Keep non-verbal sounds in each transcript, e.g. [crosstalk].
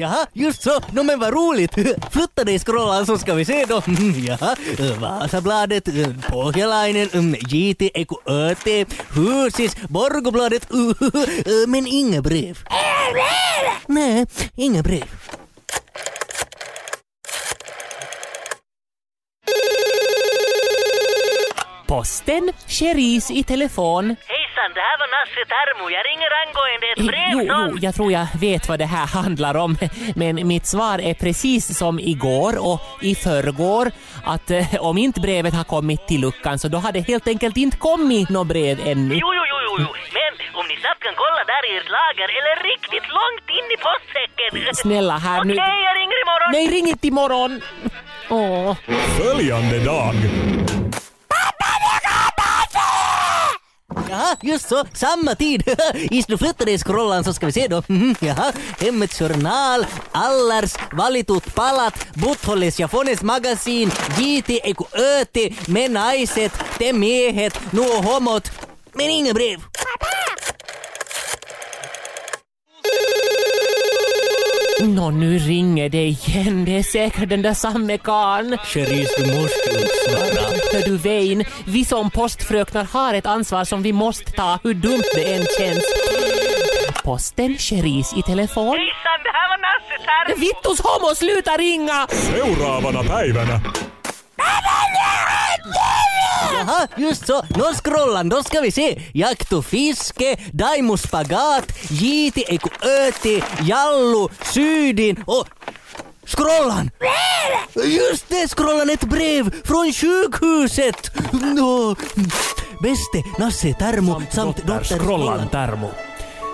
Jaha, just så. No, men vad roligt. [laughs] Flytta dig scrollan så ska vi se då. [laughs] Jaha, Vasabladet, Pohjalainen, JT, Eko ÖT, Husis, Borgobladet, [laughs] men inga brev. Nej, inga brev. Posten, Cherise i telefon. Hejsan, det här var Nasse Termo. Jag ringer angående ett brev Jo, som... jo, jag tror jag vet vad det här [laughs] handlar om. Men mitt svar är precis som igår och i förrgår att eh, om inte brevet har kommit till luckan så då har det helt enkelt inte kommit något brev ännu. Jo, jo, jo, jo, jo. Men om ni snabbt kan kolla där i ert lager eller riktigt långt in i postsäcken. [laughs] Snälla här Okej, nu. jag ringer imorgon. Nej, ring inte imorgon! Åh. Följande dag. Jaha, just så. Samma tid. [laughs] Is du flyttar dig scrollan så ska vi se då. Mhm, jaha, Hemmets Journal, Allars, Valitut Palat, Butthålles Jafones Magasin, JT Eku Öti, Men Naiset, Te Miehet, Nuo Homot. Men inga brev. Nå, nu ringer det igen. Det är säkert den där samme karln. Cherise, du måste nog svara. Hör du Vein, vi som postfröknar har ett ansvar som vi måste ta, hur dumt det än känns. Posten, Cherise i telefon. Hejsan, det här var Nasse Termo. Vittus homo, sluta ringa! Seuraavana päivänä. Jaha, just så. Nå scrollan, då ska vi se. Jakt och fiske, Daimo spagat, Jiti Eko Öti, Jallu, Sydin och... Scrollan! Just det, scrollan ett brev från sjukhuset! Nå, Bäste, Nasse Termo samt dotter Scrollan Termo.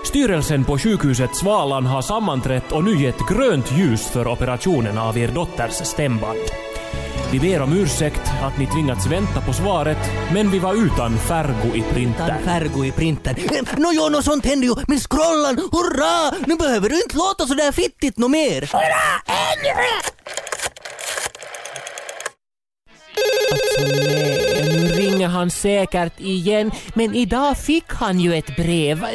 Styrelsen på sjukhuset Svalan har sammanträtt och nu gett grönt ljus för operationen av er dotters stämband. Vi ber om ursäkt att ni tvingats vänta på svaret, men vi var utan Fergo i Utan printer. Fergo i printern. Nå jo, nå sånt händer ju, men scrollan, hurra! Nu behöver du inte låta så där fittigt nå mer. Alltså nej, nu ringer han säkert igen. Men idag fick han ju ett brev.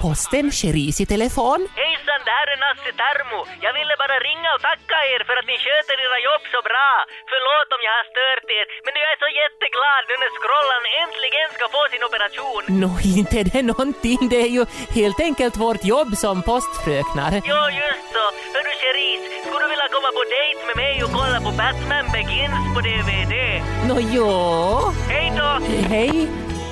Posten, Cherise i telefon. Hejsan, det här är Nasse Termo. Jag ville bara ringa och tacka er för att ni sköter era jobb så bra. Förlåt om jag har stört er, men jag är så jätteglad nu när scrollan äntligen ska få sin operation. Nå, inte är det någonting. Det är ju helt enkelt vårt jobb som postfröknar. Jo, just så. Hörru Cherise, skulle du vilja komma på dejt med mig och kolla på Batman Begins på DVD? Nå, jo. Hej då! Hej.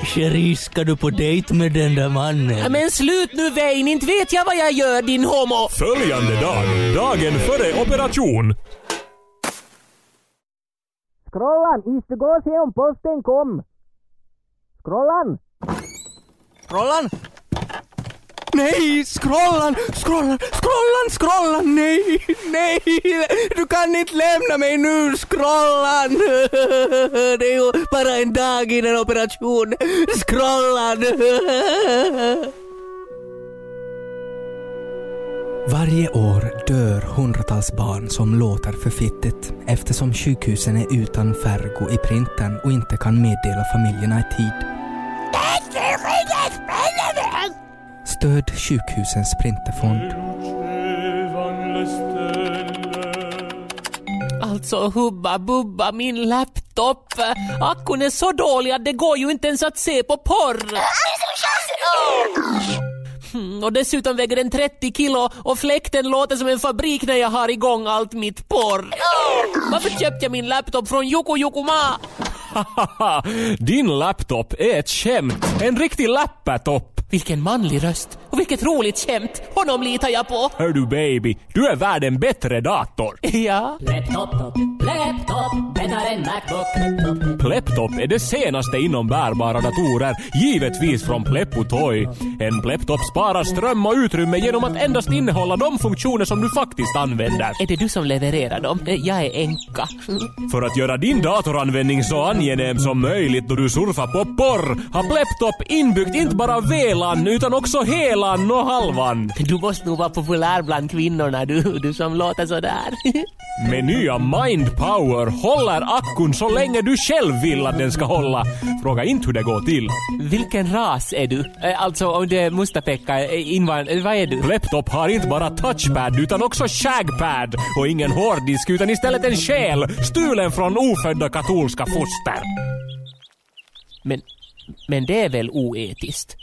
Cherise, ska du på dejt med den där mannen? Men slut nu Vein, inte vet jag vad jag gör din homo. Följande dag. Dagen före operation. Scrollan, is du gå och se om posten kom? Scrollan? Scrollan? Nej, scrollan, scrollan, scrollan, scrollan, nej, nej, du kan inte lämna mig nu, scrollan. Det är ju bara en dag innan operation, scrollan. Varje år dör hundratals barn som låter för fittigt eftersom sjukhusen är utan Fergo i printern och inte kan meddela familjerna i tid. Stöd sjukhusens printerfond. Alltså Hubba Bubba, min laptop. Akkun är så dålig att det går ju inte ens att se på porr. Hmm, och dessutom väger den 30 kilo och fläkten låter som en fabrik när jag har igång allt mitt porr. Varför köpte jag min laptop från Joko Jokoma? [laughs] Din laptop är ett skämt. En riktig lappatopp. Vilken manlig röst och vilket roligt skämt. Honom litar jag på. Hör du baby, du är värd en bättre dator. Ja. Laptop, laptop, bättre än Macbook. Pleptop är det senaste inom bärbara datorer, givetvis från Pleppo Toy. En Pleptop sparar ström och utrymme genom att endast innehålla de funktioner som du faktiskt använder. Är det du som levererar dem? Eh, Jag är enka. För att göra din datoranvändning så angenäm som möjligt då du surfar på porr har Pleptop inbyggt inte bara väl delan utan också helan och halvan. Du måste nog vara populär bland kvinnorna du, du som låter sådär. Med nya Mind Power håller akkun så länge du själv vill att den ska hålla. Fråga inte hur det går till. Vilken ras är du? Eh, Alltså om du är Mustapekka, eh, invand... eh, Vad är du? Laptop har inte bara touchpad utan också shagpad och ingen hårddisk utan istället en själ stulen från ofödda katolska foster. Men, men det är väl oetiskt?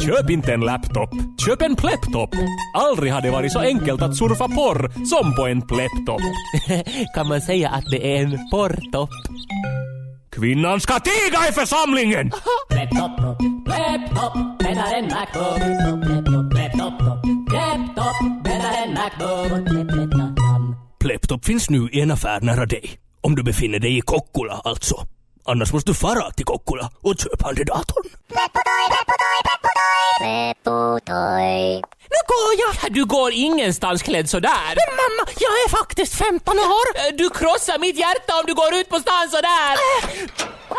Köp inte en laptop, köp en pleptop. Aldrig har det varit så enkelt att surfa porr som på en pleptop. [laughs] kan man säga att det är en porrtopp? Kvinnan ska tiga i församlingen! [laughs] Laptop, laptop, bättre än Macbook. Laptop, laptop, bättre än Macbook. Pleptop finns nu i en affär nära dig. Om du befinner dig i Kokkola alltså. Annars måste du fara till Kokkola och köpa handdatorn. Nu går jag! Du går ingenstans klädd sådär. Men mamma, jag är faktiskt 15 år. Du krossar mitt hjärta om du går ut på stan sådär.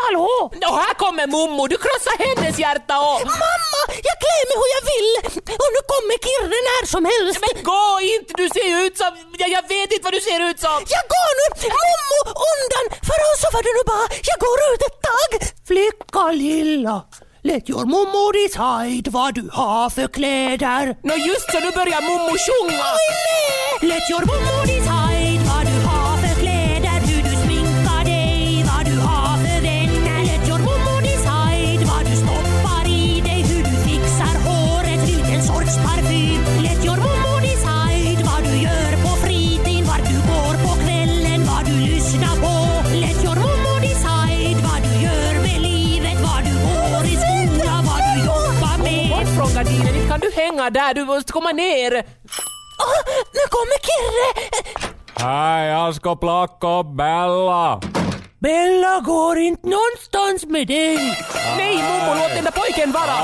Hallå? Och här kommer Mommo, du krossar hennes hjärta och... Mamma, jag klär mig hur jag vill och nu kommer Kirre när som helst. Men gå inte, du ser ut som... Jag, jag vet inte vad du ser ut som. Jag går nu! Mommo, undan! För oss så var det nu bara, jag går ut ett tag. Flicka lilla. Let your mommo decide vad du har för kläder. Nå just så, nu börjar mommo sjunga. Oj, nej. Let your mommo decide vad du hänga där, du måste komma ner. nu kommer Kirre! Hej, jag ska plocka Bella. Bella går inte någonstans med dig. Nej, Momo, låt den där pojken vara.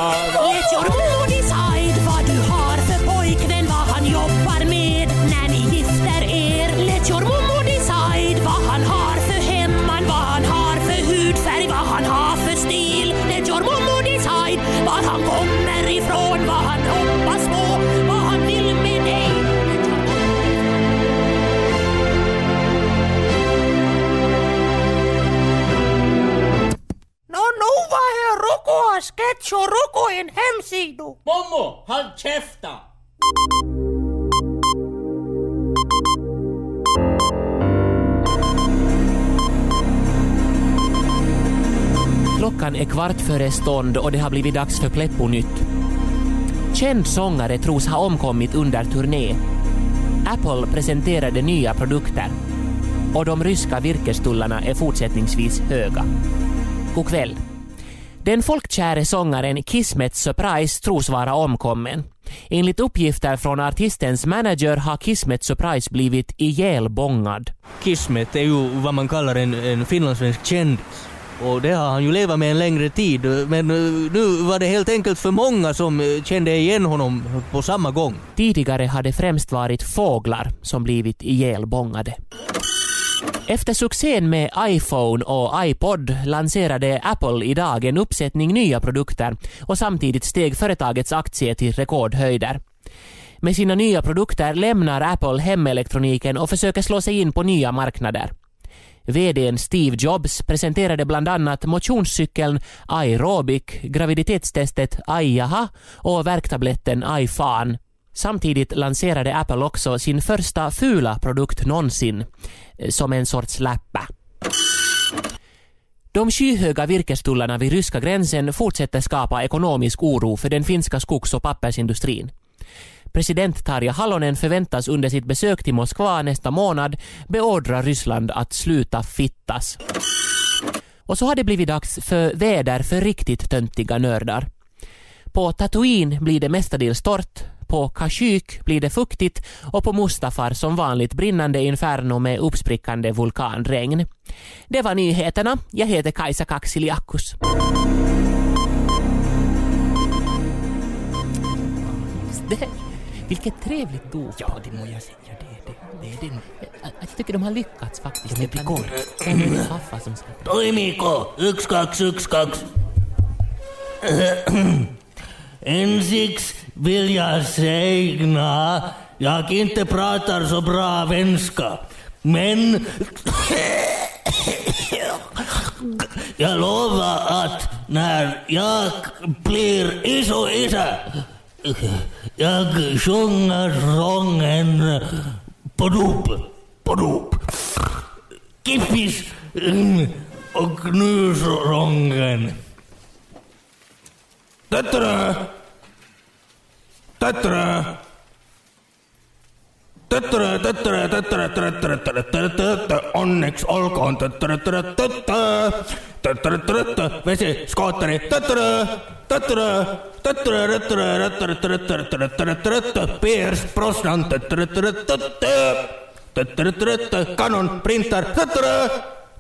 Let your No, no, vad är Roko sketch och Roko en hemsida? Mommo, håll käften! Klockan är kvart före stånd och det har blivit dags för Pleppo-nytt. Känd sångare tros ha omkommit under turné. Apple presenterade nya produkter. Och de ryska virkestullarna är fortsättningsvis höga. God kväll. Den folkkäre sångaren Kismet Surprise tros vara omkommen. Enligt uppgifter från artistens manager har Kismet Surprise blivit ihjälbångad. Kismet är ju vad man kallar en, en finlandssvensk kändis. Och det har han ju levat med en längre tid. Men eh, nu var det helt enkelt för många som eh, kände igen honom på samma gång. Tidigare hade främst varit fåglar som blivit ihjälbångade. Efter succén med iPhone och iPod lanserade Apple idag en uppsättning nya produkter och samtidigt steg företagets aktie till rekordhöjder. Med sina nya produkter lämnar Apple hemelektroniken och försöker slå sig in på nya marknader. VDn Steve Jobs presenterade bland annat motionscykeln iRobic, graviditetstestet iJaha och värktabletten iFan. Samtidigt lanserade Apple också sin första fula produkt någonsin, eh, som en sorts läppa. De skyhöga virkestullarna vid ryska gränsen fortsätter skapa ekonomisk oro för den finska skogs och pappersindustrin. President Tarja Halonen förväntas under sitt besök till Moskva nästa månad beordra Ryssland att sluta fittas. Och så har det blivit dags för väder för riktigt töntiga nördar. På Tatooine blir det mestadels torrt, på Kashyyyk blir det fuktigt och på Mustafar som vanligt brinnande inferno med uppsprickande vulkanregn. Det var nyheterna. Jag heter Kajsa Kaksiliakus. Det. Vilket trevligt dop. Ja, det må jag säga. Det, det, det den. Jag, jag tycker de har lyckats faktiskt. De är pikon. Det är Haffa som ska... Toi Mikko, yksi, kaksi, yksi, kaksi vill jag säga, jag inte pratar så bra svenska. men jag lovar att när jag blir iso-isä, jag sjunger sången på dop, på dop. Kippis och nysången. Tattara! tere! tõtõrõ, tõtõrõ, tõtõrõ, tõtõrõ, tõtõrõ, tõtõrõ, õnneks olgu on tõtõrõ, tõtõrõ, tõtõrõ, tõtõrõ, tõtõrõ, vesi, skootori, tõtõrõ, tõtõrõ, tõtõrõ, tõtõrõ, tõtõrõ, tõtõrõ, tõtõrõ, tõtõrõ, tõtõrõ, Piers Brosnan, tõtõrõ, tõtõrõ, tõtõrõ, tõtõrõ, tõtõrõ, kanon, printer, tõtõrõ,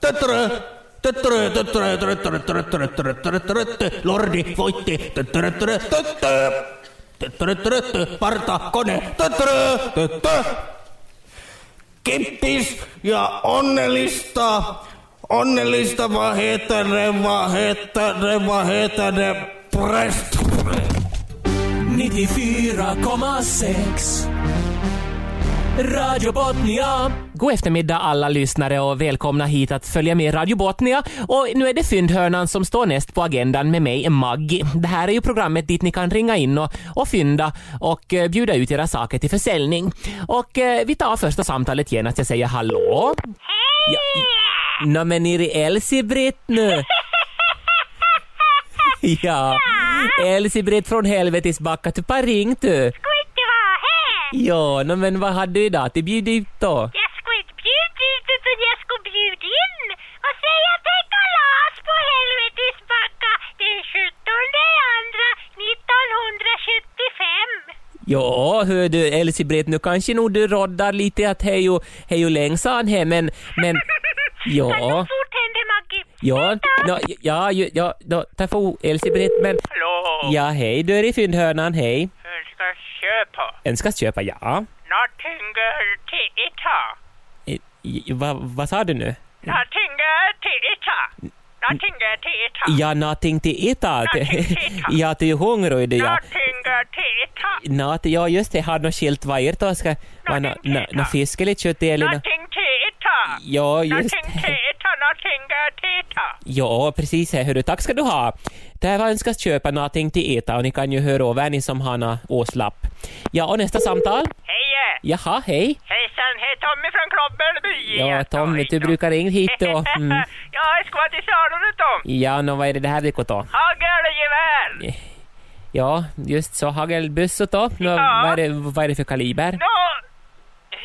tõtõrõ, tõtõrõ, tõtõrõ, tõtõrõ, tõtõrõ, tõtõrõ, tõtõrõ, tõtõrõ, lordi, voti, tõtõrõ, tõtõrõ, tõtõrõ parta, kone, kippis ja onnellista, onnellista vahetare, vahetare, vahetare, präst. 94,6 Radio Botnia God eftermiddag alla lyssnare och välkomna hit att följa med Radio Botnia. Och nu är det fyndhörnan som står näst på agendan med mig, Maggi. Det här är ju programmet dit ni kan ringa in och, och fynda och eh, bjuda ut era saker till försäljning. Och eh, vi tar första samtalet genast. Jag säger hallå. Hej! Ja, Nå men är det Elsie-Britt nu? [laughs] ja, Elsie-Britt från helvetesbacka, du bara ringt du. skulle inte vara här. Ja, nå men vad hade du idag till bjud ut då? Jag skulle inte bjuda ut utan jag skulle bjuda in och säga att det är kalas på Helvetesbacka den 17 andra 1975. Ja, hör du Elsie-Britt, nu kanske nog du roddar lite att hej och, hej och längsan här, men, men Kan [laughs] du ja, forthända Maggie? ja, Vänta. ja, ja, ja, då, tack för Elsie-Britt, men Hallå, ja, hej, du är i fyndhörnan, hej. jag köpa Önskas köpa, ja. någonting till. Eh, i- Vad vad sa du nu? Någonting till äta. Någonting till äta. Ja, någonting till äta. [laughs] Ja, du är hungrig du, ja. Någonting till äta. Nåt, ja, just det, har något skilt vad ert då ska Någonting till nå- nå äta. fisk eller kött eller nå- Någonting till äta. Ja, just det. Någonting till äta. Ja, precis. här, tack ska du ha. Var önskas köpa någonting till äta och ni kan ju höra av ni som har nå åslapp. Ja, och nästa samtal? Hej! Jaha, hej. Hejsan, hej Tommy från Klobbelby. Ja, Tommy, du brukar ringa hit och... [laughs] Mm. ja, jag ska vara till salu nu Tom. Ja, nå vad är det det här går ta? Hagelgevär. Ja, just så, hagelbössor då. Nå, Ja. vad, är det, vad är det för kaliber? Nå,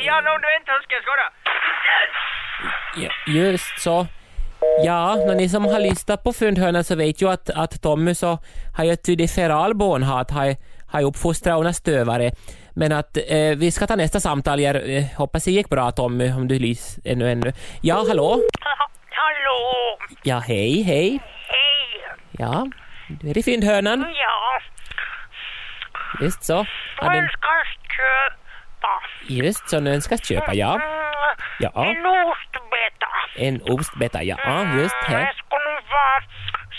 ja, nå, du vänta så ska skåda. Ja, just så. Ja, när ni som har lyssnat på Fyndhörnan så vet ju att, att Tommy så har ju ett feralbånhat, har, har uppfostrat una stövare. Men att eh, vi ska ta nästa samtal. Jag eh, hoppas det gick bra Tommy, om du lys ännu ännu. Ja, hallå? Hallå, Ja, hej, hej. hej. Ja, du är i Fyndhörnan. Ja, Just så. du den, önskar köpa. just så, nu önskas köpa, ja. Mm, Ja, En ostbeta. en ostbeta, ja, just Mm, här. Det skulle vara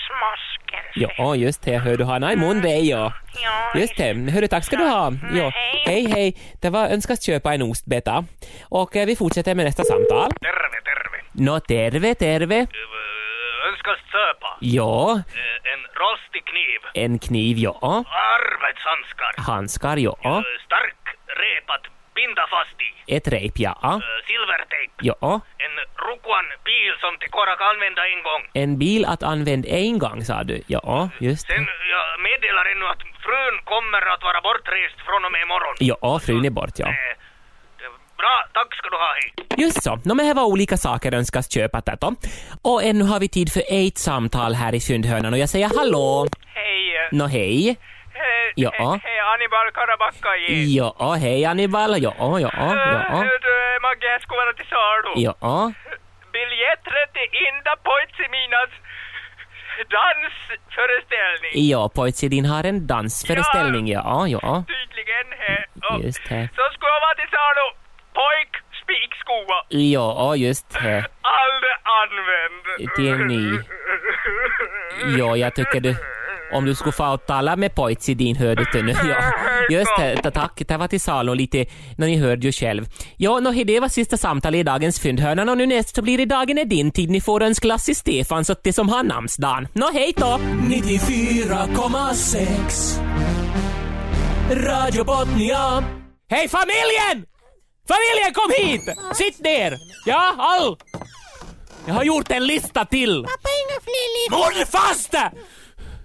smasken. Ja, just det. Hör du, har i mun dig, ja. Ja, Just det. Hörru, tack ska du ha. Ja. Hej. Hej. Det var önskas köpa en ostbeta. Och eh, vi fortsätter med nästa samtal. Terve, terve. Nå, terve, terve. Önskas köpa. Ja, En rostig kniv. en kniv, ja. Arbetshandskar. Handskar, ja. Binda fast i. Ett rep, ja. Silvertejp. Ja. En rukuan bil som till Kora kan använda en gång. En bil att använda en gång, sa du. Ja, just Sen det. jag meddelar ännu att frun kommer att vara bortrest från och med imorgon. Ja, frun är bort, ja. Eh, det- Bra, tack ska du ha, hej. Just så. Nå, men här var olika saker önskas köpa då. Och ännu har vi tid för ett samtal här i Fyndhörnan och jag säger hallå. Hej. Nå, hej. Hej, Ja. hej, hej Annibal Karabacka igen. Ja, hej Annibal. Ja, ja, ja. Du, Magge, jag skulle vara till salu. Ja. Biljetträtt till Inda Poitsiminas dansföreställning. Ja, Poitsidin har en dansföreställning, ja, ja. Tydligen. här. Och Just det. Så skulle jag vara till salu. Pojk, spikskoa. Ja, just det. Aldrig använd. Det är ny. Ja, jag tycker du... om du skulle få och tala med Poitsidin hörde du nu. Ja, just det, tack. Det var till salu lite, när ni hörde ju själv. Ja, no, det var sista samtalet i dagens fyndhörna och nu näst så blir det dagen är din tid. Ni får en glass i Stefan så det som har namnsdagen. Nå, hej då! 94,6 Radio Botnia. Hej familjen! Familjen kom hit! Sitt ner! Ja, all! Jag har gjort en lista till. Pappa, inga fler listor. Håll fast!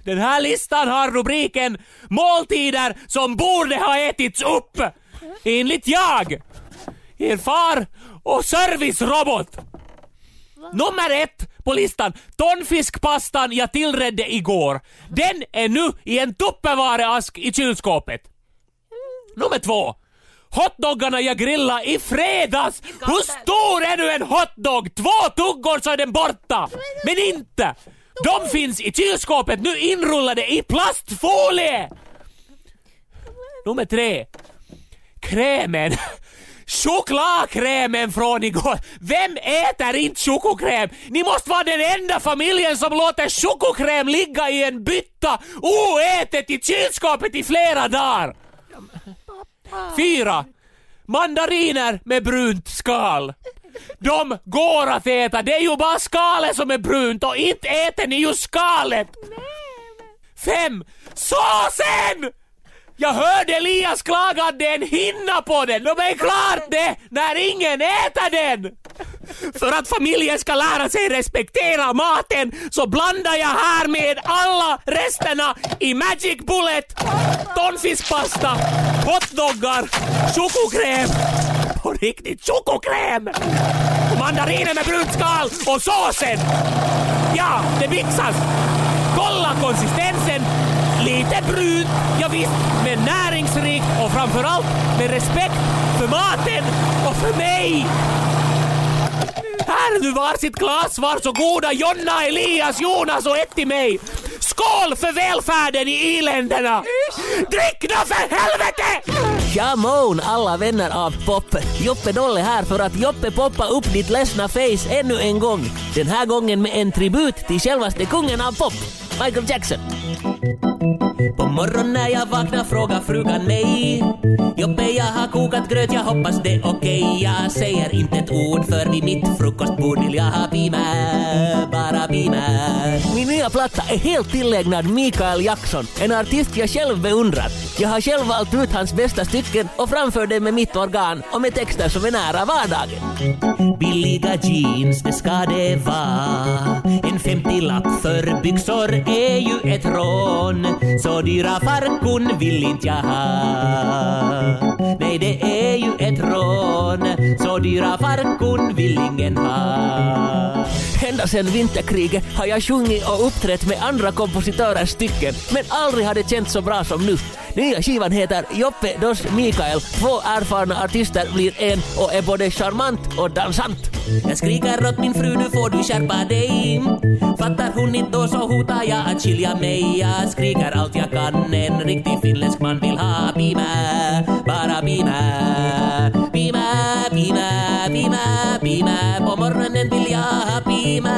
Den här listan har rubriken Måltider som borde ha ätits upp. Enligt jag, er far och servicerobot. Nummer ett på listan, tonfiskpastan jag tillredde igår. Den är nu i en tupperwareask i kylskåpet. Nummer två. Hotdoggarna jag grillade i fredags! Hur stor är nu en hotdog? Två tuggor så är den borta! Men inte! De finns i kylskåpet nu inrullade i plastfolie! Nummer tre. Krämen. [laughs] Chokladkrämen från igår. Vem äter inte chokokräm? Ni måste vara den enda familjen som låter chokokräm ligga i en bytta oätet i kylskåpet i flera dagar. Fyra. Mandariner med brunt skal. De går att äta, det är ju bara skalet som är brunt och inte äter ni ju skalet. Fem. Såsen! Jag hörde Elias klaga att det är en hinna på den. De är klart det när ingen äter den! För att familjen ska lära sig respektera maten så blandar jag här med alla resterna i Magic Bullet, tonfiskpasta, hotdoggar, chokokräm, på riktigt chokokräm, mandariner med brunt skal och såsen. Ja, det mixas. Kolla konsistensen. Lite brunt, ja visst, men näringsrikt och framförallt med respekt för maten och för mig. Här nu varsitt glas, varsågoda Jonna, Elias, Jonas och ett till mig. Skål för välfärden i i-länderna! Drick då för helvete! Jamon alla vänner av pop! Joppe Dolle här för att Joppe poppa upp ditt ledsna face ännu en gång. Den här gången med en tribut till självaste kungen av pop, Michael Jackson. På morgonen när jag vaknar frågar frugan mig Joppe, jag har kokat gröt, jag hoppas det är okej Jag säger inte ett ord för vid mitt frukostbord vill jag ha pima, bara pima Min nya platta är helt tillägnad Mikael Jackson, en artist jag själv beundrar. Jag har själv valt ut hans bästa stycken och framför dem med mitt organ och med texter som är nära vardagen. Billiga jeans, det ska det vara. En 50-lapp för byxor är ju ett rån. Så dyra farkon vill inte jag ha. Nej, det är ju ett rån. Så dyra farkon vill ingen ha. Ända sedan vinterkriget har jag sjungit och uppträtt med andra kompositörers stycken, men aldrig har det känts så bra som nu. Nya skivan heter Joppe Dos Mikael. Två erfarna artister blir en och är både charmant och dansant. Jag skriker åt min fru, nu får du skärpa dig. Fattar hon inte då så hotar jag att skilja mig. Jag skriker allt jag kan, en riktig finländsk man vill ha pima, bara pima. Pima, pima, pima. På morgonen vill jag ha pima.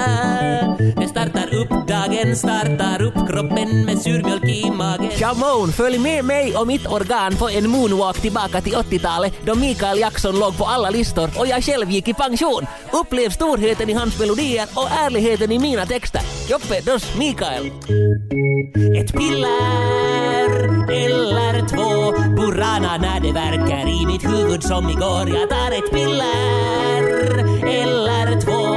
Det startar upp dagen, startar upp kroppen med surmjölk i magen. Jamon, följ med mig och mitt organ på en moonwalk tillbaka till 80-talet då Mikael Jackson låg på alla listor och jag själv gick i pension. Upplev storheten i hans melodier och ärligheten i mina texter. Joppe Dos Mikael. Ett piller eller två Burana när det verkar i mitt huvud som igår Jag tar ett piller eller två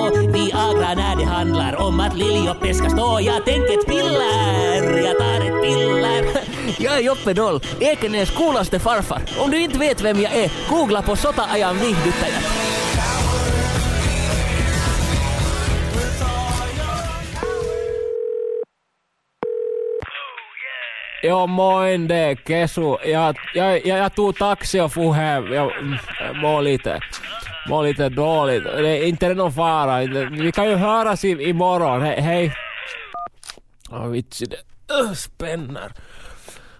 Viagra när det handlar om att Lill-Joppe ska stå Jag tänker ett piller, jag tar ett piller [laughs] Jag är Joppe Doll, Ekenäs coolaste farfar. Om du inte vet vem jag är, googla på Sota-ajan viihdyttäjät. Ja, moin det är Kesu. Jag, jag, jag, jag tog taxi och for hem. Jag mår lite, mår lite dåligt. Det är inte någon fara. Vi kan ju höras i, imorgon. He, hej. Åh vitsi, det uh, spänner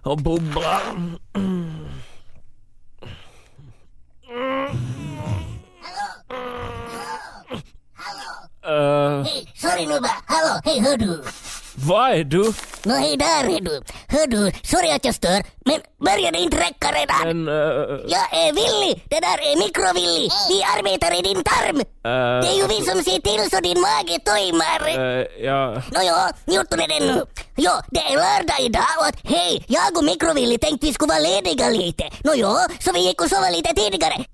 och bubblar. Uh, Hej, sorry Nubba. Hallå, hej hör du? Vad är du? Nå hej där är du. Hör du, sorry att jag stör, men börjar det inte räcka redan? Men... eh, Jag är Willy, det där är Mikrovilly. Vi arbetar i din tarm. Det är ju vi som ser till så din mage tojmar. eh, ja... Nåja, njut med den nu. Ja, det är lördag idag och att hej, jag och Mikrovilly tänkte vi skulle vara lediga lite. Nåja, så vi gick och sova lite tidigare.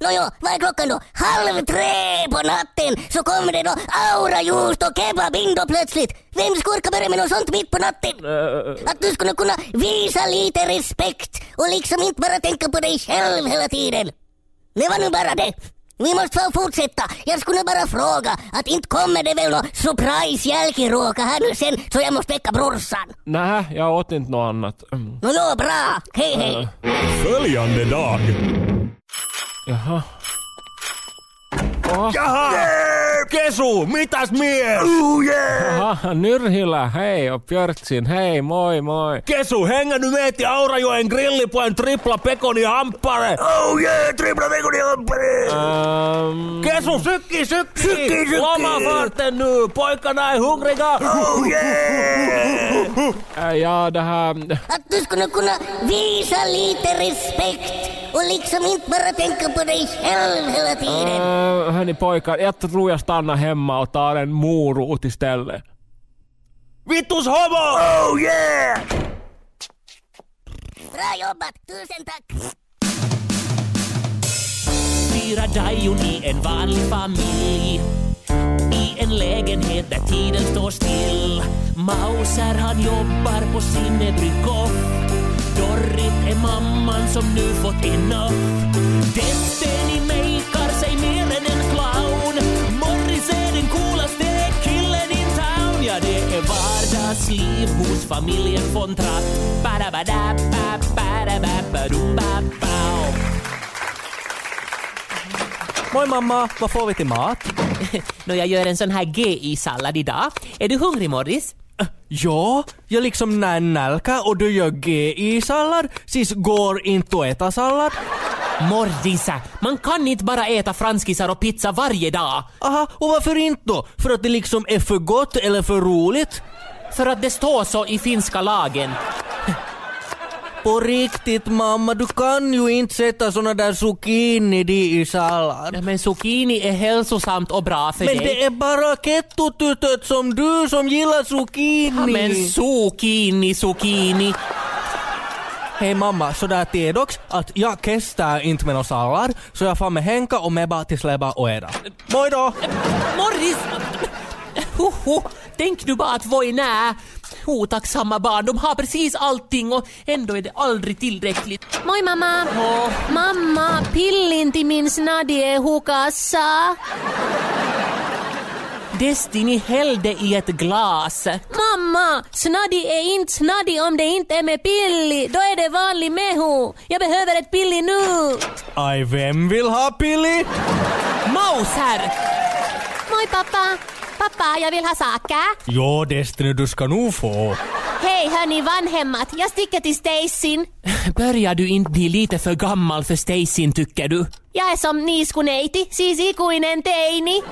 Nåja, vad är klockan då? Halv tre på natten så kommer det då aurajuice och kebab in då plötsligt. Vem skurkar börja med något sånt mitt på natten? Att du skulle kunna visa lite respekt och liksom inte bara tänka på dig själv hela tiden. Det var nu bara det. Vi måste få fortsätta. Jag skulle bara fråga att inte kommer det väl någon surprise jälkiråka här nu sen så jag måste väcka brorsan. Nej, jag åt inte något annat. Mm. Nåja, bra. Hej hej. Följande dag. Jaha. Jaha! Kesu, mitäs mies? Oh yeah! Jaha, Nyrhilä, hej och Björtsin, hej, moi moi. Kesu, hänger du med till Aurajoen grilli på en trippla pekonihampare? Oh yeah, trippla pekonihampare! Um, Kesu, sykki, sykki! Sykki, sykki! Lomafarten nu, pojkarna är hungriga! Oh yeah! äh, ja, det här... Att du skulle kunna visa lite respekt och liksom inte bara tänka på dig själv hela tiden. Uh, hörni pojkar, jag tror jag stannar hemma och tar en morot istället. Vittus homo! Oh yeah! Bra jobbat, tusen tack. Fyra dajon i en vanlig familj i en lägenhet där tiden står still. Mauser han jobbar på Sinnebrykoff. Dorrit är mamman som nu fått enough. Destiny vardagsliv hos familjen von Trapp. Badabadabba, badababadubabau. Moi mamma, vad får vi till mat? [laughs] Nå, jag gör en sån här GI-sallad idag. Är du hungrig Morris? Ja, jag liksom nälka och du gör GI-sallad. Sis går inte att äta sallad. Mordisa, man kan inte bara äta franskisar och pizza varje dag. Aha, och varför inte då? För att det liksom är för gott eller för roligt? För att det står så i finska lagen. På riktigt mamma, du kan ju inte sätta såna där zucchini i sallad. Men zucchini är hälsosamt och bra för Men dig. det är bara kettutytöt som du som gillar zucchini. Ja, men zucchini, zucchini. Hej mamma, så där till dock att jag kestar inte med någon sallad, så jag får med Henka och Meba till Sleba och äta. Moi då! Morris! Hoho, tänk du bara att voi nää otacksamma barn, de har precis allting och ändå är det aldrig tillräckligt. Moi mamma! Mamma, pillin till min snaddi är hukassa. Destiny hällde i ett glas. Mamma, snaddi är inte snaddi om det inte är med pilli. Då är det vanlig mehu. Jag behöver ett pilli nu. Aj, vem vill ha pilli? Maus här! Moi pappa. Pappa, jag vill ha saka. Jo, Destiny, du ska nog få. Hej hörni, vanhemmat. Jag sticker till Stacyn. Börjar du inte bli lite för gammal för Stacyn tycker du? Jag är som niiskuneiti, siis ikuinen teini.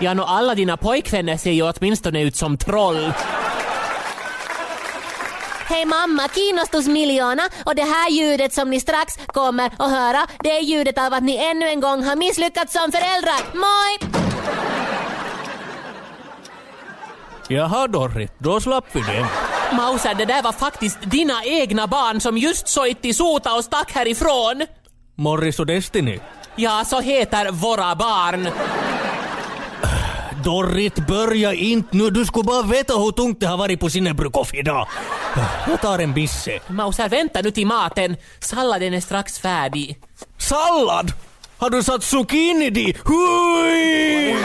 Ja, nå alla dina pojkvänner ser ju åtminstone ut som troll. Hej mamma, kiinnostusmiljoona och det här ljudet som ni strax kommer att höra, det är ljudet av att ni ännu en gång har misslyckats som föräldrar. Moi! Jaha Dorrit, då slapp vi det. Mauser, det där var faktiskt dina egna barn som just sojt i sota och stack härifrån. Morris och Destiny. Ja, så heter våra barn. Dorrit, börja inte nu. Du skulle bara veta hur tungt det har varit på Sinnebrykoff idag. Jag tar en bisse. Mauser, vänta nu till maten. Salladen är strax färdig. Sallad? Har du satt zucchini di? Hui!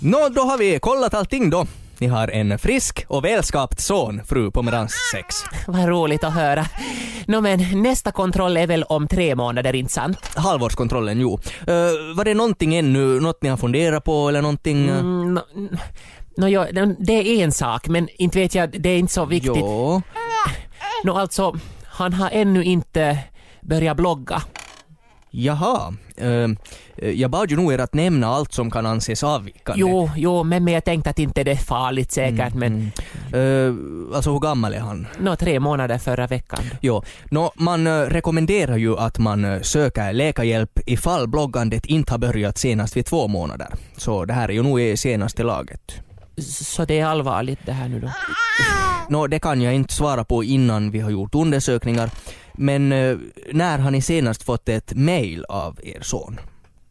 Nå, då har vi kollat allting då. Ni har en frisk och välskapt son, fru Pomerans 6. Vad roligt att höra. Nå men nästa kontroll är väl om tre månader, inte sant? Halvårskontrollen, jo. Uh, var det någonting ännu, något ni har funderat på eller någonting? eh? Mm, nå, nå, ja, det är en sak, men inte vet jag, det är inte så viktigt. Jo. Nå alltså, han har ännu inte börjat blogga. Jaha, eh, jag bad ju nog er att nämna allt som kan anses avvikande. Jo, jo, men, men jag tänkte att inte det är farligt säkert, men Eh, alltså hur gammal är han? nå, tre månader förra veckan. Jo, nå, man eh, rekommenderar ju att man söker läkarhjälp ifall bloggandet inte har börjat senast vid två månader. Så det här är ju nog i senaste laget. Så det är allvarligt det här nu då? Nå, det kan jag inte svara på innan vi har gjort undersökningar. Men eh, när har ni senast fått ett mail av er son?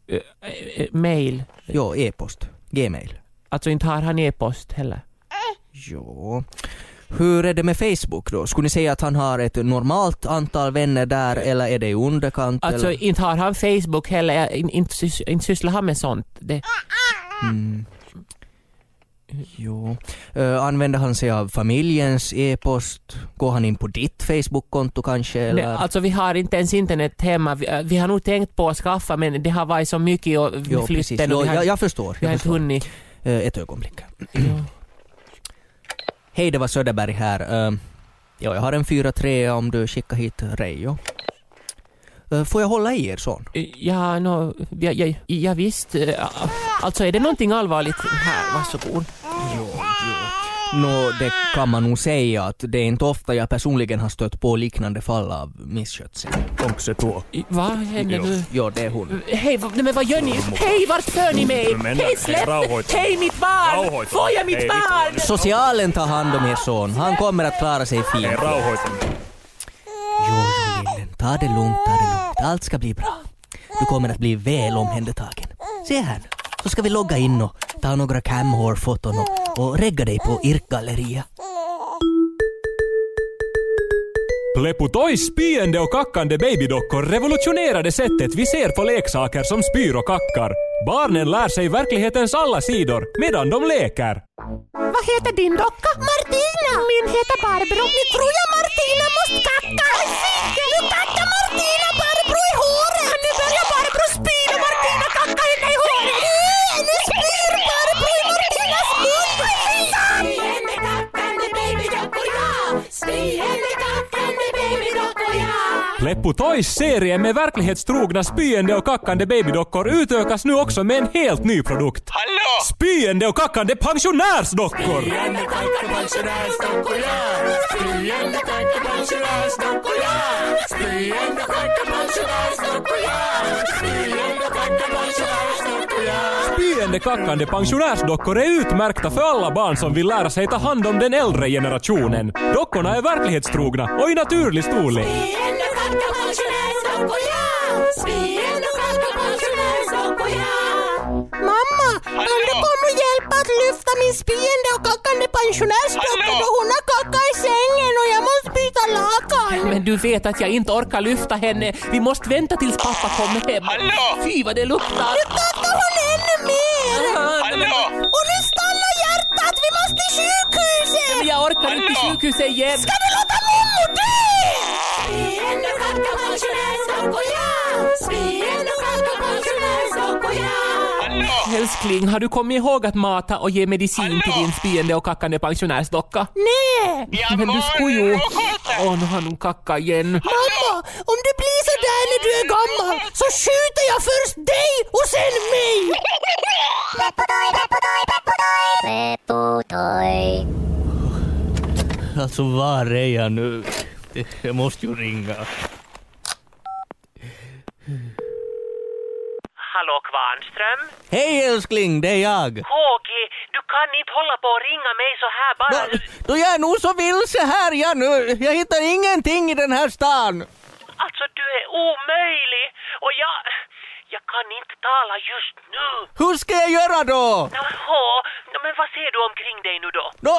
Eh, mail? Jo, e-post. Gmail. Alltså inte har han e-post heller? Jo. Hur är det med Facebook då? Skulle ni säga att han har ett normalt antal vänner där eller är det i underkant? Alltså eller? inte har han Facebook heller, inte, inte sysslar han med sånt. Det, Mm. Jo. Eh, använder han sig av familjens e-post? Går han in på ditt Facebook-konto kanske? Eller? Nej, alltså vi har inte ens internet hemma. Vi, äh, vi har nog tänkt på att skaffa men det har varit så mycket och Jo, precis. flytten Jo, och vi har, jag, jag förstår. vi har Jag inte förstår. hunnit. Eh, ett ögonblick. [clears throat] Hej, det var Söderberg här. Eh, ja, jag har en 4-3 om du skickar hit Reijo. Eh, får jag hålla i er son? Ja, no, ja, ja, ja visst. Alltså är det någonting allvarligt här? Varsågod. Nå, det kan man nog säga att det är inte ofta jag personligen har stött på liknande fall av misskötsel. Också två. Vad händer nu? Ja, det är hon. Hej, nej, men vad gör ni? Hej, vart för ni mig? Hej, släpp! Hej, mitt barn! Får jag mitt barn? Socialen tar hand om er son. Han kommer att klara sig fint. Jo, jo, lillen. Ta det lugnt, ta det lugnt. Allt ska bli bra. Du kommer att bli väl omhändertagen. Se här nu. Så ska vi logga in och ta några camhår-foton och, och regga dig på Irk-galleria. Pleputois spyende och kackande babydockor revolutionerade sättet vi ser på leksaker som spyr och kackar. Barnen lär sig verklighetens alla sidor medan de leker. Vad heter din docka? Martina! Min heter Barbro. Nu tror jag Martina måste kacka. Nu kackar Martina Barbro ja! Spyende kackande babydockor, ja! Plepputois serie med verklighetstrogna spyende och kackande babydockor utökas nu också med en helt ny produkt. Hallå! Spyende och kackande pensionärsdockor! Spyende kackar pensionärsdockor, ja! Spyende kackar pensionärsdockor, ja! Spyende kackar pensionärsdockor, ja! Spyende kackande pensionärsdockor är utmärkta för alla barn som vill lära sig ta hand om den äldre generationen. Dockorna är verklighetstrogna och i naturlig storlek. Mamma, kan du komma och hjälpa att lyfta min spyende och kackande pensionärsdocka då hon har kackat i sängen och jag måste byta lakan? Men du vet att jag inte orkar lyfta henne. Vi måste vänta tills pappa kommer hem. Hallå! Fy vad det luktar. Nu kackar hon ännu mer! Hallå! Och nu stannar hjärtat, vi måste till sjukhuset! Men jag orkar inte till sjukhuset igen. Ska vi låta Älskling, har du kommit ihåg att mata och ge medicin till din spyende och kackande pensionärsdocka? Nej! Men du skulle ju... Åh, nu har hon kackat igen. Mamma, om det blir så där när du är gammal så skjuter jag först dig och sen mig! Alltså var är jag nu? Jag måste ju ringa. Hallå Kvarnström? Hej älskling, det är jag. KG, du kan inte hålla på och ringa mig så här bara. Nå, Då jag är nog så vilse här jag nu. Jag hittar ingenting i den här stan. Alltså du är omöjlig och jag... Jag kan inte tala just nu. Hur ska jag göra då? Jaha, men vad ser du omkring dig nu då? Nå,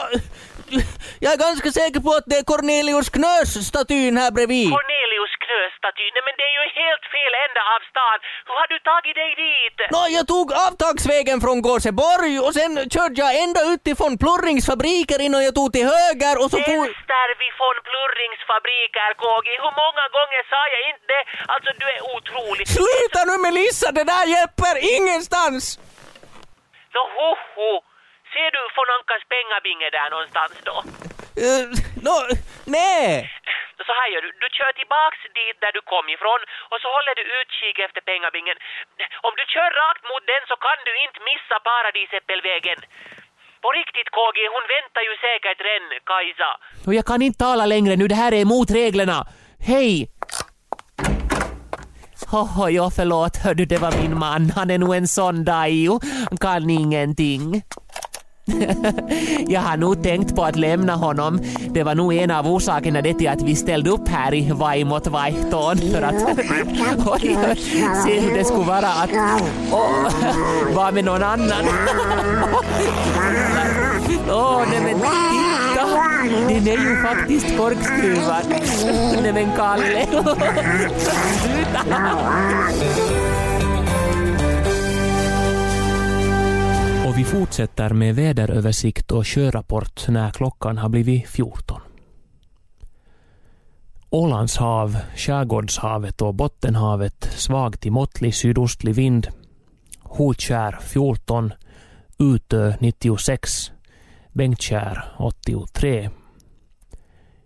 jag är ganska säker på att det är Cornelius Knös-statyn här bredvid. Cornelius Knös-staty. Nej men det är ju helt fel ända av stan. Hur har du tagit dig dit? Nå, jag tog avtagsvägen från Gåseborg och sen körde jag ända ut till von Plurrings fabriker innan jag tog till höger och så for... Vänster vid von Plurrings fabriker, KG. Hur många gånger sa jag inte det? Alltså du är otrolig. Sluta nu Melissa, det där hjälper ingenstans! Nå ho, ho. Ser du von Ankas pengabinge där någonstans då? Uh, Nå, nej! Så här gör du, du kör tillbaks dit där du kom ifrån och så håller du utkik efter pengabingen. Om du kör rakt mot den så kan du inte missa Paradisäppelvägen. På riktigt KG, hon väntar ju säkert redan, Kajsa. Och jag kan inte tala längre nu, det här är emot reglerna. Hej! Hoho, ja förlåt, hördu det var min man. Han är nog en sån dajo. Kan ingenting. [laughs] Jag har nog tänkt på att lämna honom. Det var nog en av orsakerna det till att vi ställde upp här i Vaimot för att [laughs] oj, se hur det skulle vara att oh, vara med någon annan. [laughs] Åh, oh, nej men titta! Den är ju faktiskt korkskruvad. Nej men Kalle. Sluta! Vi fortsätter med väderöversikt och sjörapport när klockan har blivit 14. Ålands hav, Skärgårdshavet och Bottenhavet svag till måttlig sydostlig vind. Hotskär 14, Utö 96, Bengtskär 83.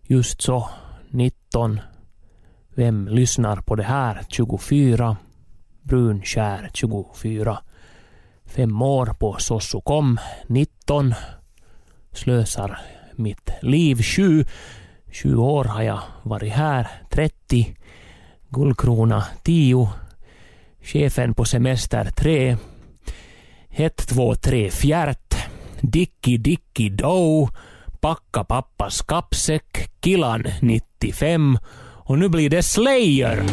Just så, 19. Vem lyssnar på det här? 24. Brunskär 24. Fem år på Sossukom 19. Slösar mitt liv 7. 7 år har jag varit här 30. Guldkrona 10. Chefen på semester 3. 1, 2, 3, fjärt. Dicki Dicki Dow. Packa pappas kappsäck. Kilan 95. Och nu blir det Slayer.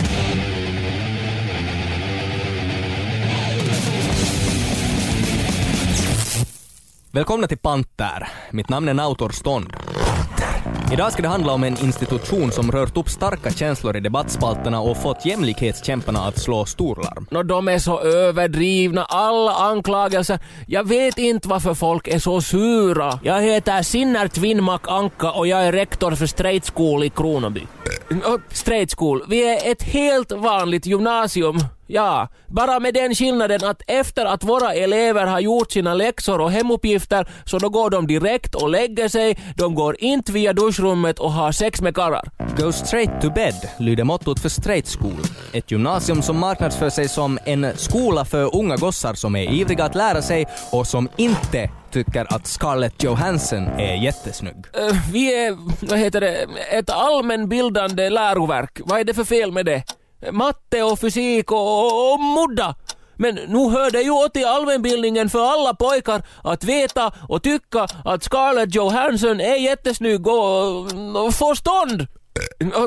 Välkomna till Panter. Mitt namn är Nautor Stånd. Idag ska det handla om en institution som rört upp starka känslor i debattspalterna och fått jämlikhetskämparna att slå storlarm. Nå, de är så överdrivna, alla anklagelser. Jag vet inte varför folk är så sura. Jag heter Sinner Winnmark Anka och jag är rektor för Straight School i Kronoby. Straight School, vi är ett helt vanligt gymnasium. Ja, bara med den skillnaden att efter att våra elever har gjort sina läxor och hemuppgifter så då går de direkt och lägger sig, de går inte via duschrummet och har sex med karlar. Go straight to bed lyder mottot för Straight School. Ett gymnasium som marknadsför sig som en skola för unga gossar som är ivriga att lära sig och som inte tycker att Scarlett Johansson är jättesnygg. Uh, vi är, vad heter det, ett allmänbildande läroverk. Vad är det för fel med det? Matte och fysik och, och, och modda. Men nu hör det ju åt i allmänbildningen för alla pojkar att veta och tycka att Scarlett Johansson är jättesnygg och, och får stånd.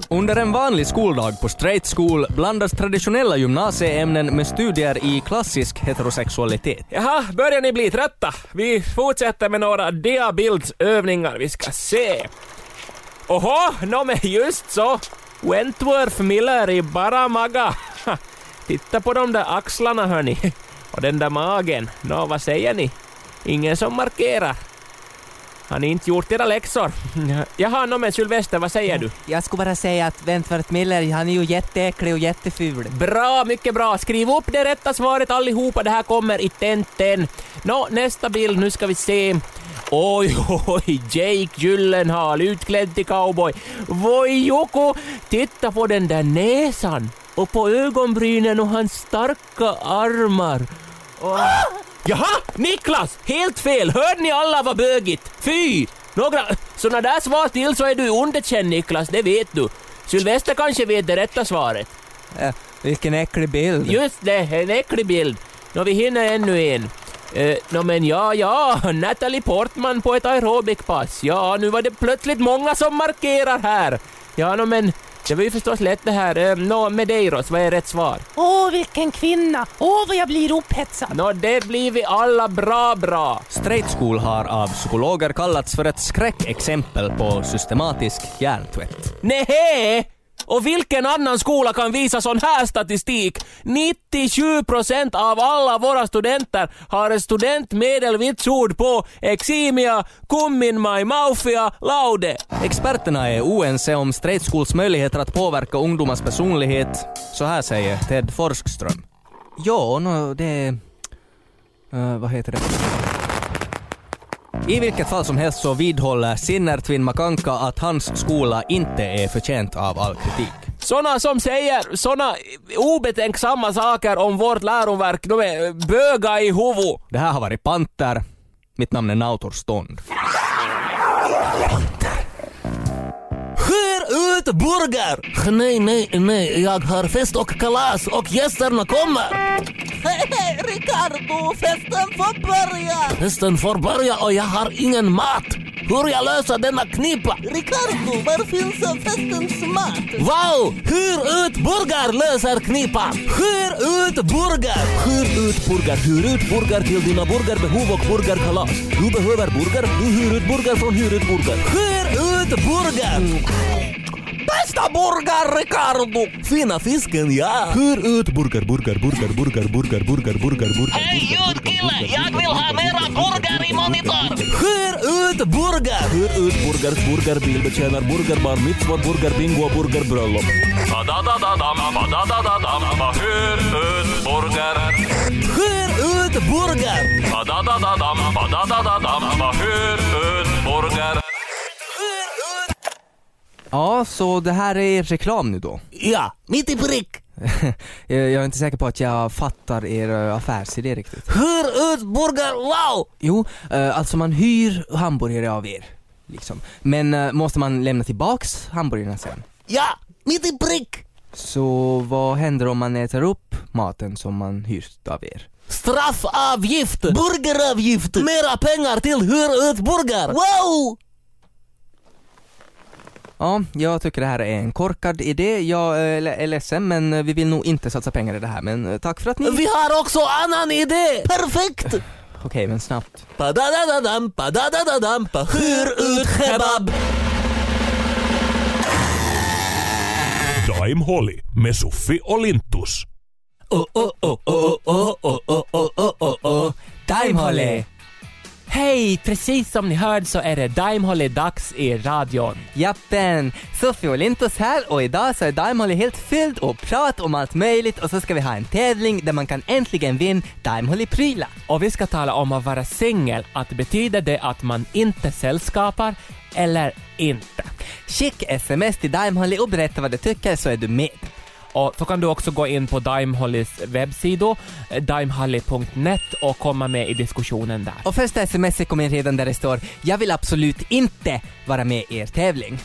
Under en vanlig skoldag på Straight School blandas traditionella gymnasieämnen med studier i klassisk heterosexualitet. Jaha, börjar ni bli trötta? Vi fortsätter med några diabildsövningar. Vi ska se. Oho, no men just så. Wentworth Miller i bara maga. Titta på de där axlarna hörni. Och den där magen. Nå, vad säger ni? Ingen som markerar. Har ni inte gjort era läxor? Jaha, nå men Sylvester, vad säger du? Jag skulle bara säga att Wentworth Miller, han är ju jätteäcklig och jätteful. Bra, mycket bra. Skriv upp det rätta svaret allihopa, det här kommer i tenten. Nå, nästa bild, nu ska vi se. Oj, oj, Jake Gyllenhaal utklädd till cowboy. Voi Joko, titta på den där näsan och på ögonbrynen och hans starka armar. Och... Jaha, Niklas! Helt fel! Hörde ni alla vad bögigt? Fy! Några såna där svar till så är du underkänd Niklas, det vet du. Sylvester kanske vet det rätta svaret. Äh, vilken äcklig bild. Just det, en äcklig bild. Nå, vi hinner ännu en. Eh, no, men ja, ja, Natalie Portman på ett aerobikpass. Ja, nu var det plötsligt många som markerar här. Ja, no, men det var ju förstås lätt det här. Eh, nå, Medeiros, vad är rätt svar? Åh, vilken kvinna! Åh, vad jag blir upphetsad! Nå, det blir vi alla bra, bra. Straight School har av psykologer kallats för ett skräckexempel på systematisk hjärntvätt. Nej! Och vilken annan skola kan visa sån här statistik? 97% av alla våra studenter har ett studentmedelvitsord på Eximia, Kummin my maufia, laude. Experterna är oense om Straight Schools möjligheter att påverka ungdomars personlighet. Så här säger Ted Forskström. Ja, no, det... Uh, vad heter det? I vilket fall som helst så vidhåller Sinnertvin Makanka att hans skola inte är förtjänt av all kritik. Såna som säger såna obetänksamma saker om vårt läroverk, de är böga i huvudet. Det här har varit Panter. Mitt namn är Nautor Stånd. Ut burgare! Nej, nej, nej, jag har fest och kalas och gästerna kommer! Hej, Ricardo! Festen får börja! Festen får börja och jag har ingen mat! Hur jag löser denna knipa? Ricardo, var finns festens mat? Wow! Hyr ut burgar löser knipan! Hyr ut burgar! Hyr ut burgar, hyr ut burgar till dina burgarbehov och burgarkalas. Du behöver burgar, du hyr ut burgar från Hyr ut burgar. Hyr ut burgar! Bästa burgar, Ricardo! Fina fisken, ja! Hyr ut burgar, burgar, burgar, burgar, burgar, burgar, burgar, burgar. Hej ljudkille! Jag vill ha mera burgar i monitor! Hyr ut burgar! Hyr ut burgars burgarbilbetjänar, burgarbar, mitzvot, burgarbröllop. Ba-da-da-da-dam, ba-da-da-da-dam, ba- hyr ut burgare. Hyr ut burgar! Hyr ut burgare. Ja, så det här är reklam nu då? Ja, mitt i prick! [laughs] jag är inte säker på att jag fattar er eh, affärsidé riktigt. Hyr ut burgar, wow! Jo, eh, alltså man hyr hamburgare av er. Liksom. Men eh, måste man lämna tillbaks hamburgarna sen? Ja, mitt i prick! Så vad händer om man äter upp maten som man hyrt av er? Straffavgift! Burgeravgift! Mera pengar till hyr ut burgar! Wow! Ja, jag tycker det här är en korkad idé. Jag eh, är ledsen men eh, vi vill nog inte satsa pengar i det här. Men eh, tack för att ni... Vi har också annan idé! Perfekt! Okej, men snabbt. Padadadadam, padadadadam, pa hyr ut kebab! Daim Holly med Soffi och Lintus. Oh, oh, oh, oh, oh, oh, oh, oh, oh, oh, oh. Daimholly! Hej! Precis som ni hörde så är det Daimholly-dags i radion. Jappen! Sofie och Lintus här och idag så är Daimholly helt fylld och prat om allt möjligt och så ska vi ha en tävling där man kan äntligen vinna Daimholly-prylar. Och vi ska tala om att vara singel. Att betyder det att man inte sällskapar eller inte? Skick sms till Daimholly och berätta vad du tycker så är du med. Och så kan du också gå in på Daimhollys webbsida, eh, daimholly.net och komma med i diskussionen där. Och första sms kom in redan där det står “Jag vill absolut inte vara med i er tävling”.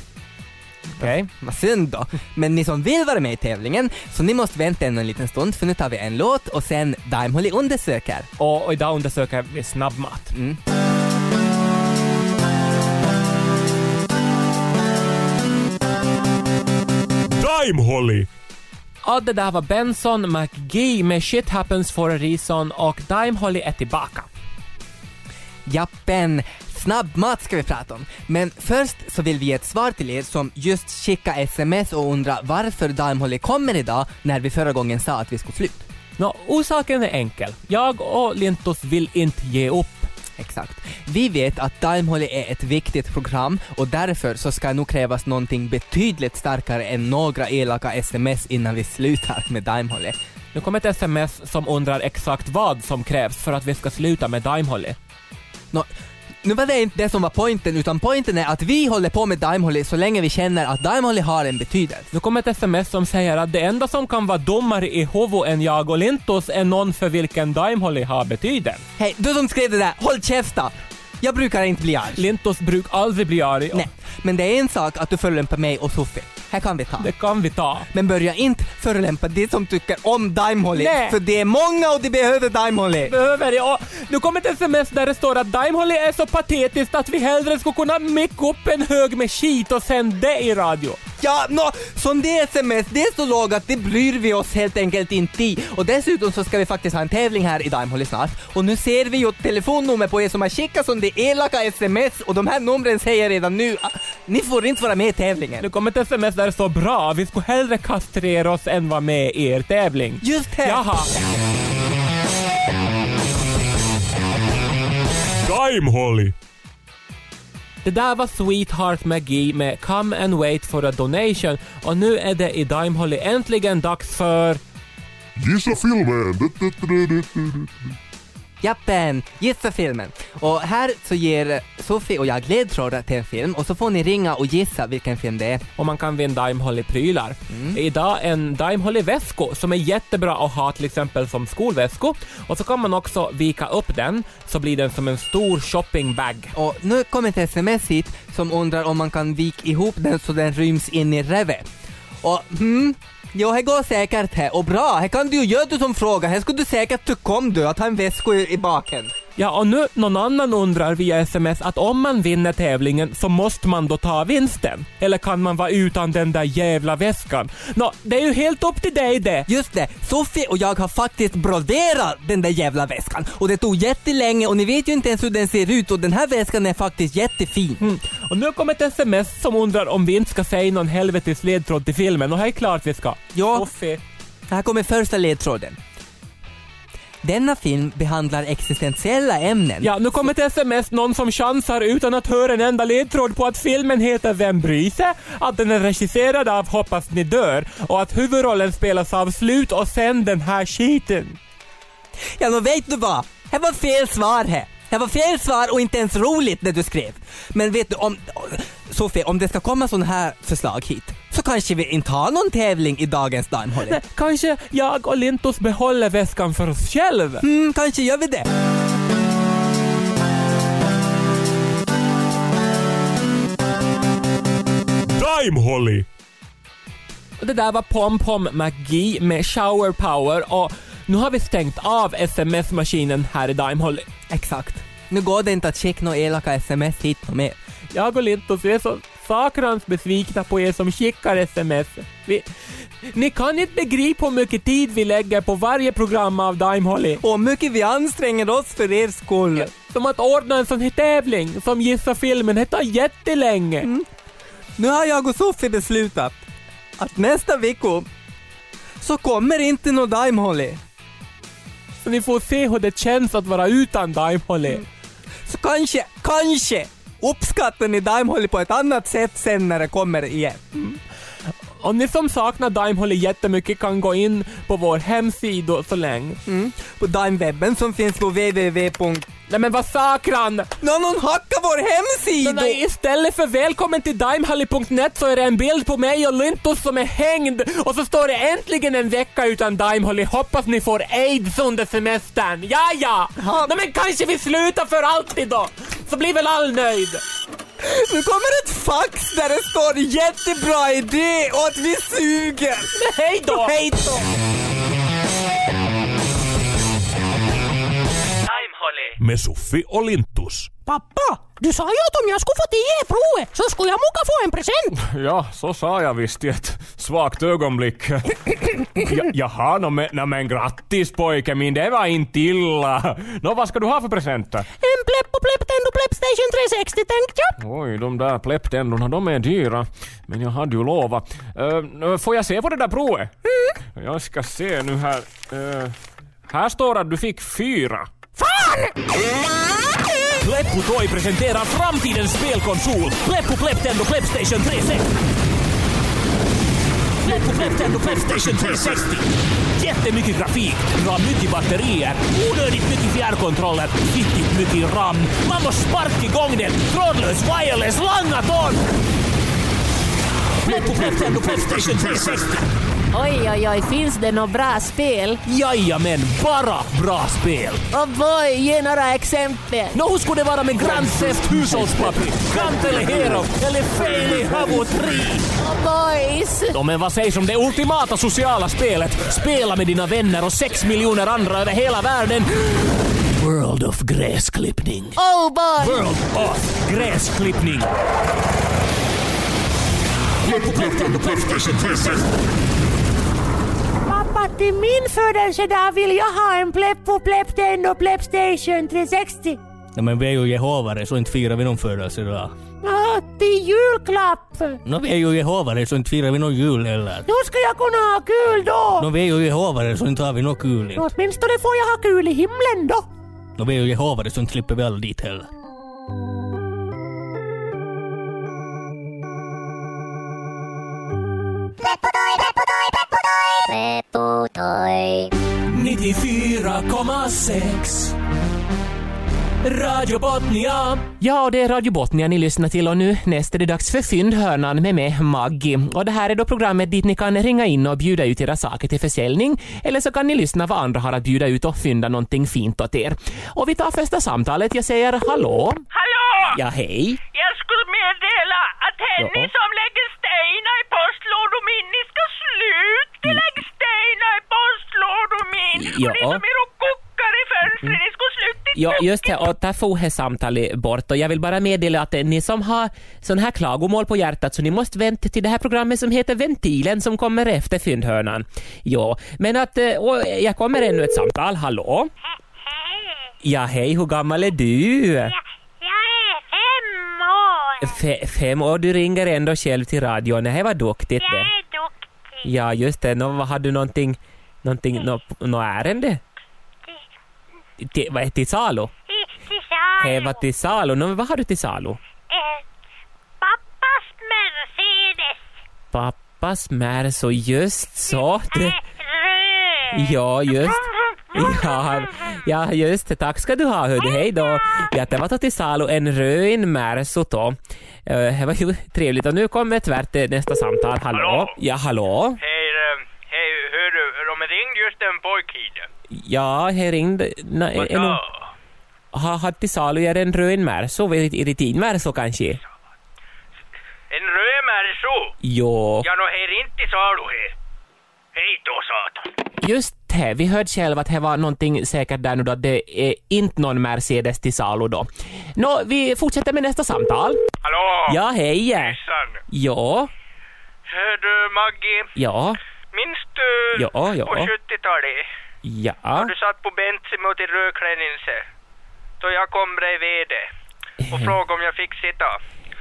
Okej. Vad synd då. Men ni som vill vara med i tävlingen, så ni måste vänta en liten stund för nu tar vi en låt och sen Daimholly undersöker. Och, och idag undersöker vi snabbmat. Mm. Daim Holly! Ja, det där var Benson McGee med Shit Happens for a Reason och Daimholly är tillbaka. Jappen! Snabbmat ska vi prata om. Men först så vill vi ge ett svar till er som just skickade sms och undrar varför Daimholly kommer idag när vi förra gången sa att vi skulle sluta. Nå, orsaken är enkel. Jag och Lintus vill inte ge upp. Exakt. Vi vet att Daimholly är ett viktigt program och därför så ska nog krävas någonting betydligt starkare än några elaka sms innan vi slutar med Daimholly. Nu kommer ett sms som undrar exakt vad som krävs för att vi ska sluta med Daimholly. Nå, nu var det inte det som var poängen utan poängen är att vi håller på med Daimholly så länge vi känner att Daimholly har en betydelse. Nu kommer ett sms som säger att det enda som kan vara dummare i huvudet än jag och Lintus är någon för vilken Daimholly har betydelse. Hej, du som skrev det där, håll käften! Jag brukar inte bli arg. Lintus brukar aldrig bli arg. Nej, men det är en sak att du förolämpar mig och Sofie. Här kan vi ta. Det kan vi ta. Men börja inte förolämpa de som tycker om Daimholly. Nej. För det är många och de behöver Daimholly. Behöver. Och nu kommer ett sms där det står att Daimholly är så patetiskt att vi hellre skulle kunna micka upp en hög med skit och sända det i radio. Ja, nå, som det sms, det är så lågt att det bryr vi oss helt enkelt inte i. Och dessutom så ska vi faktiskt ha en tävling här i Daimholly snart. Och nu ser vi ju telefonnummer på er som har skickat som det elaka sms och de här numren säger redan nu [laughs] ni får inte vara med i tävlingen. Nu kommer ett sms där det står bra, vi skulle hellre kastrera oss än vara med i er tävling. Just det! Jaha. Holly! Det där var Sweetheart McGee med Come and Wait for a Donation och nu är det i Daimholly äntligen dags för... Gissa filmen! Jappen, gissa filmen. Och här så ger Sofie och jag ledtrådar till en film och så får ni ringa och gissa vilken film det är. Och man kan vinna Daimholly-prylar. Idag en Daimholly-väsko som är jättebra att ha till exempel som skolväsko. Och så kan man också vika upp den så blir den som en stor shoppingbag. Och nu kommer ett sms hit som undrar om man kan vika ihop den så den ryms in i revet. Och hmm, jo, det går säkert här. Och bra, här kan du ju göra du som fråga. Här skulle du säkert tycka om du att ha en väska i, i baken. Ja, och nu någon annan undrar via sms att om man vinner tävlingen så måste man då ta vinsten. Eller kan man vara utan den där jävla väskan? Nå, det är ju helt upp till dig det. Just det, Sofie och jag har faktiskt broderat den där jävla väskan. Och det tog jättelänge och ni vet ju inte ens hur den ser ut och den här väskan är faktiskt jättefin. Mm. Och nu kommer ett sms som undrar om vi inte ska säga någon helvetes ledtråd till filmen och här är klart vi ska. Ja. Sofie. Här kommer första ledtråden. Denna film behandlar existentiella ämnen. Ja, nu kommer ett sms, någon som chansar utan att höra en enda ledtråd på att filmen heter Vem bryr sig? Att den är regisserad av Hoppas ni dör och att huvudrollen spelas av Slut och sen den här skiten. Ja, men vet du vad? Det var fel svar här. Det var fel svar och inte ens roligt det du skrev. Men vet du, om... Sofie, om det ska komma sådana här förslag hit, så kanske vi inte har någon tävling i dagens Daimholly. Nej, [laughs] kanske jag och Lintus behåller väskan för oss själva. Mm, kanske gör vi det. Daimholly! Och Det där var Pom Pom Magi med Shower Power och nu har vi stängt av sms-maskinen här i Daimholly. Exakt. Nu går det inte att skicka några elaka sms hit och med. Jag och Lintus vi är så sakrans besvikna på er som skickar sms. Vi, ni kan inte begripa hur mycket tid vi lägger på varje program av Daimholly. Och hur mycket vi anstränger oss för er skull. Som att ordna en sån här tävling som Gissa filmen, det tar jättelänge. Mm. Nu har jag och Sofie beslutat att nästa vecka så kommer inte någon Daimholly. Så ni får se hur det känns att vara utan Daimholly. Så kanske, kanske uppskattar ni Daimholly på ett annat sätt sen när det kommer igen. Mm. Och ni som saknar Daimholly jättemycket kan gå in på vår hemsida så länge. Mm. På Daimwebben som finns på www. Nej men vad sakran! Någon, någon hackar vår hemsida! Nej, istället för välkommen till daimholly.net så är det en bild på mig och Lintus som är hängd och så står det äntligen en vecka utan Daimholly. Hoppas ni får aids under semestern. Ja, ja! Ja. Nej, men kanske vi slutar för alltid då, så blir väl all nöjd. Nu kommer ett fax där det står jättebra idé och att vi suger! Hej då! Hej då! Daimholly. Med Soffi och Lintus. Pappa, du sa ju att om jag skulle få tio provet så skulle jag muka få en present. [laughs] Ja, så sa jag visst i ett svagt ögonblick. [clears throat] ja, jaha, no, men, no, men grattis pojke min, det var inte illa. Nå, vad ska du ha för presenter? En Plepp och Plepptendo Pleppstation 360 tänkte jag. Oj, de där plepptendorna, de är dyra. Men jag hade ju lovat. Uh, får jag se på det där provet? Mm. Jag ska se nu här. Eh, här står att du fick fyra. Fan! Pleppo Toy presenterar framtidens spelkonsol. Pleppo Pleptendo Pleppstation 360. Pleppo Pleptendo Pleppstation 360. Jättemycket grafik, bra mycket batterier, onödigt mycket fjärrkontroller, riktigt mycket RAM. Man måste sparka igång den. Trådlös wireless långa langaton. Pleppo Pleptendo Pleppstation 360. Oj, oj, oj, finns det några bra spel? Jajamän, bara bra spel. Oh boy, ge några exempel. Nå, hur skulle det vara med Grand Theft hushållspapper, Kant eller Hero eller Faily Havo 3? Oh boys. Ja, men vad sägs om det ultimata sociala spelet? Spela med dina vänner och sex miljoner andra över hela världen. World of gräsklippning. Oh boy. World of gräsklippning. Pappa, till min födelsedag vill jag ha en Pleppo Plepptendo Pleppstation 360. Nej men vi är ju jehovare så inte firar vi någon födelsedag. Ja, till julklapp. Nå vi är ju jehovare så inte firar vi någon jul heller. Hur ska jag kunna ha kul då? Nå vi är ju jehovare så inte har vi något kul. inte. Åtminstone får jag ha kul i himlen då. Nå vi är ju jehovare så inte slipper vi alla dit heller. 94,6 Radio Botnia. Ja, det är Radio Botnia ni lyssnar till och nu näst är det dags för Fyndhörnan med mig, Maggie. Och det här är då programmet dit ni kan ringa in och bjuda ut era saker till försäljning, eller så kan ni lyssna vad andra har att bjuda ut och fynda någonting fint åt er. Och vi tar första samtalet. Jag säger hallå. Hallå! Ja, hej. Jag skulle meddela att ni Ja. som lägger stenar i postlådor min, ni ska sluta lägga stenar i postlådor min! Ja. Och ni som är och kokar i fönstret, ni ska sluta Ja, just det. Och där får det samtalet bort. Och jag vill bara meddela att eh, ni som har sån här klagomål på hjärtat så ni måste vänta till det här programmet som heter Ventilen som kommer efter Fyndhörnan. Ja, men att... eh, Och jag kommer ännu ett samtal. Hallå? Ja, hej. Hur gammal är du? Jag är fem år! Fe, fem år. Du ringer ändå själv till radion. Det här var duktigt Jag det. är duktig. Ja, just det. Nå, har du någonting... Någonting... Nå, nå ärende? Till, vad är till salu? Till salu. Hej, vad till salu? Nå, vad har du till salu? Eh, Pappas Mercedes. Pappas Merso, just så. Det, Röd. ja, just. [laughs] Ja, ja, just det. Tack ska du ha, hördu. Hej då. Ja, det var då till salu en röd Merso då. Eh, Det var ju trevligt. Och nu kommer tvärt eh, nästa samtal. Hallå? Hallå? Ja, hallå? Hej, eh, hej, hör du, de ringde just en pojke Ja, här ringde... Na, Vad sa? har har till salu är en röd Merso, är det din Merso kanske? En röd Merso? Jo. Ja, nå här inte till salu här. Hej då, satan. Just det, vi hörde själva att det var någonting säkert där nu då, det är inte någon Mercedes till salu då. Nå, vi fortsätter med nästa samtal. Hallå? Ja, hej! Hejsan. Ja, Hör du, Maggie? ja, Minns du Ja, ja. på 70-talet? Ja. När du satt på bänken mot din rödklädelse. Då jag kom bredvid dig och frågade om jag fick sitta.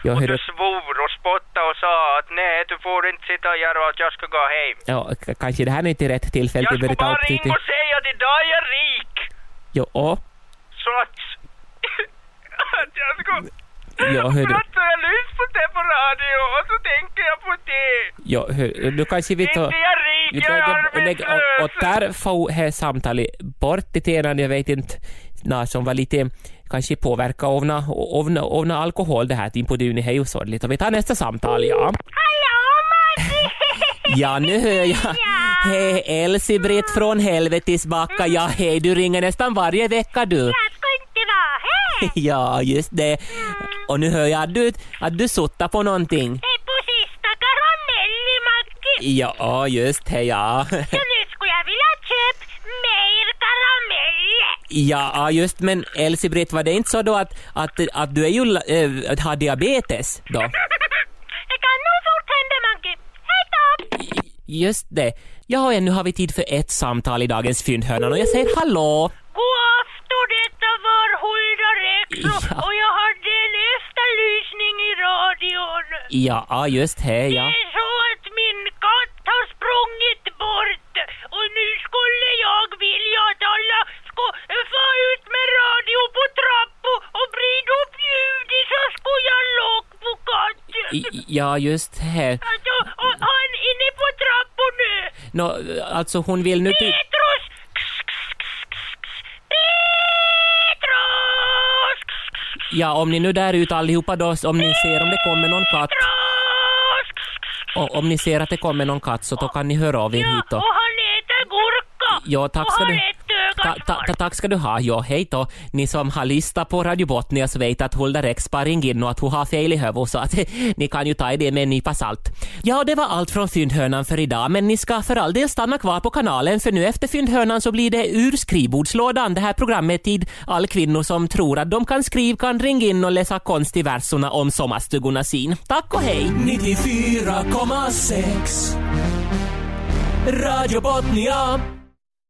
Ja, och du svor och spottade och sa att nej, du får inte sitta och göra att jag ska gå hem. ja, kanske det här är inte rätt tillfälle Jag att skulle börja ta bara ringa och säga att idag är jag rik. Ja, Så att... [laughs] att jag ska... ja, hör du. jag lyssnar på det på radio och så tänker jag på det. Ja, hör, du kanske vi tar... Inte jag rik, jag är lägger- och, och arbetslös. där får det samtalet bort lite grann, jag vet inte, nå, som var lite kanske påverka av av av alkohol det här in på dynet, det är ju sorgligt. Och vi tar nästa samtal, ja. Hallå, Maggie! Ja, nu hör jag. Hej, Elsie-Britt från helvetesbacka. Ja, hej, du ringer nästan varje vecka du. Jag ska inte vara här. [laughs] Ja, just det. Och nu hör jag att du, att du suttar på någonting. Ja, just det, ja. Så nu skulle jag vilja köpa mer karamell. Ja, just men Elsie-Britt, var det inte så då att, att, att du är ju, äh, har diabetes då? [laughs] Det kan nog fort hända, Maggie. Hej då! Just det. Ja, och ännu har vi tid för ett samtal i dagens fyndhörna och jag säger hallå. God afton, detta var Hulda Rex Ja. och jag Ja, just det, ja. Det är så att min katt har sprungit bort och nu skulle jag vilja att alla skulle få ut med radio på trappor och vrida upp ljudet så skulle jag locka på katten. Ja, just det. Alltså, och han inne på trappor nu. Nå, alltså hon vill nu till... Ja, om ni nu där ute allihopa då, om ni ser om det kommer någon katt, och om ni ser att det kommer någon katt så då kan ni höra av er hit. Och! Ja, tack ska du... Ta, ta, ta, tack ska du ha. Ja, hej då. Ni som har listat på Radio Botnia så vet att Hulda Rex bara ringer in och att hon har fel i huvudet så att [laughs] ni kan ju ta det med en nypa salt. Ja, det var allt från Fyndhörnan för idag, men ni ska för all del stanna kvar på kanalen för nu efter Fyndhörnan så blir det ur skrivbordslådan det här programmet tid all kvinnor som tror att de kan skriva kan ringa in och läsa konst i verserna om sommarstugorna sin. Tack och hej! 94,6 Radio Botnia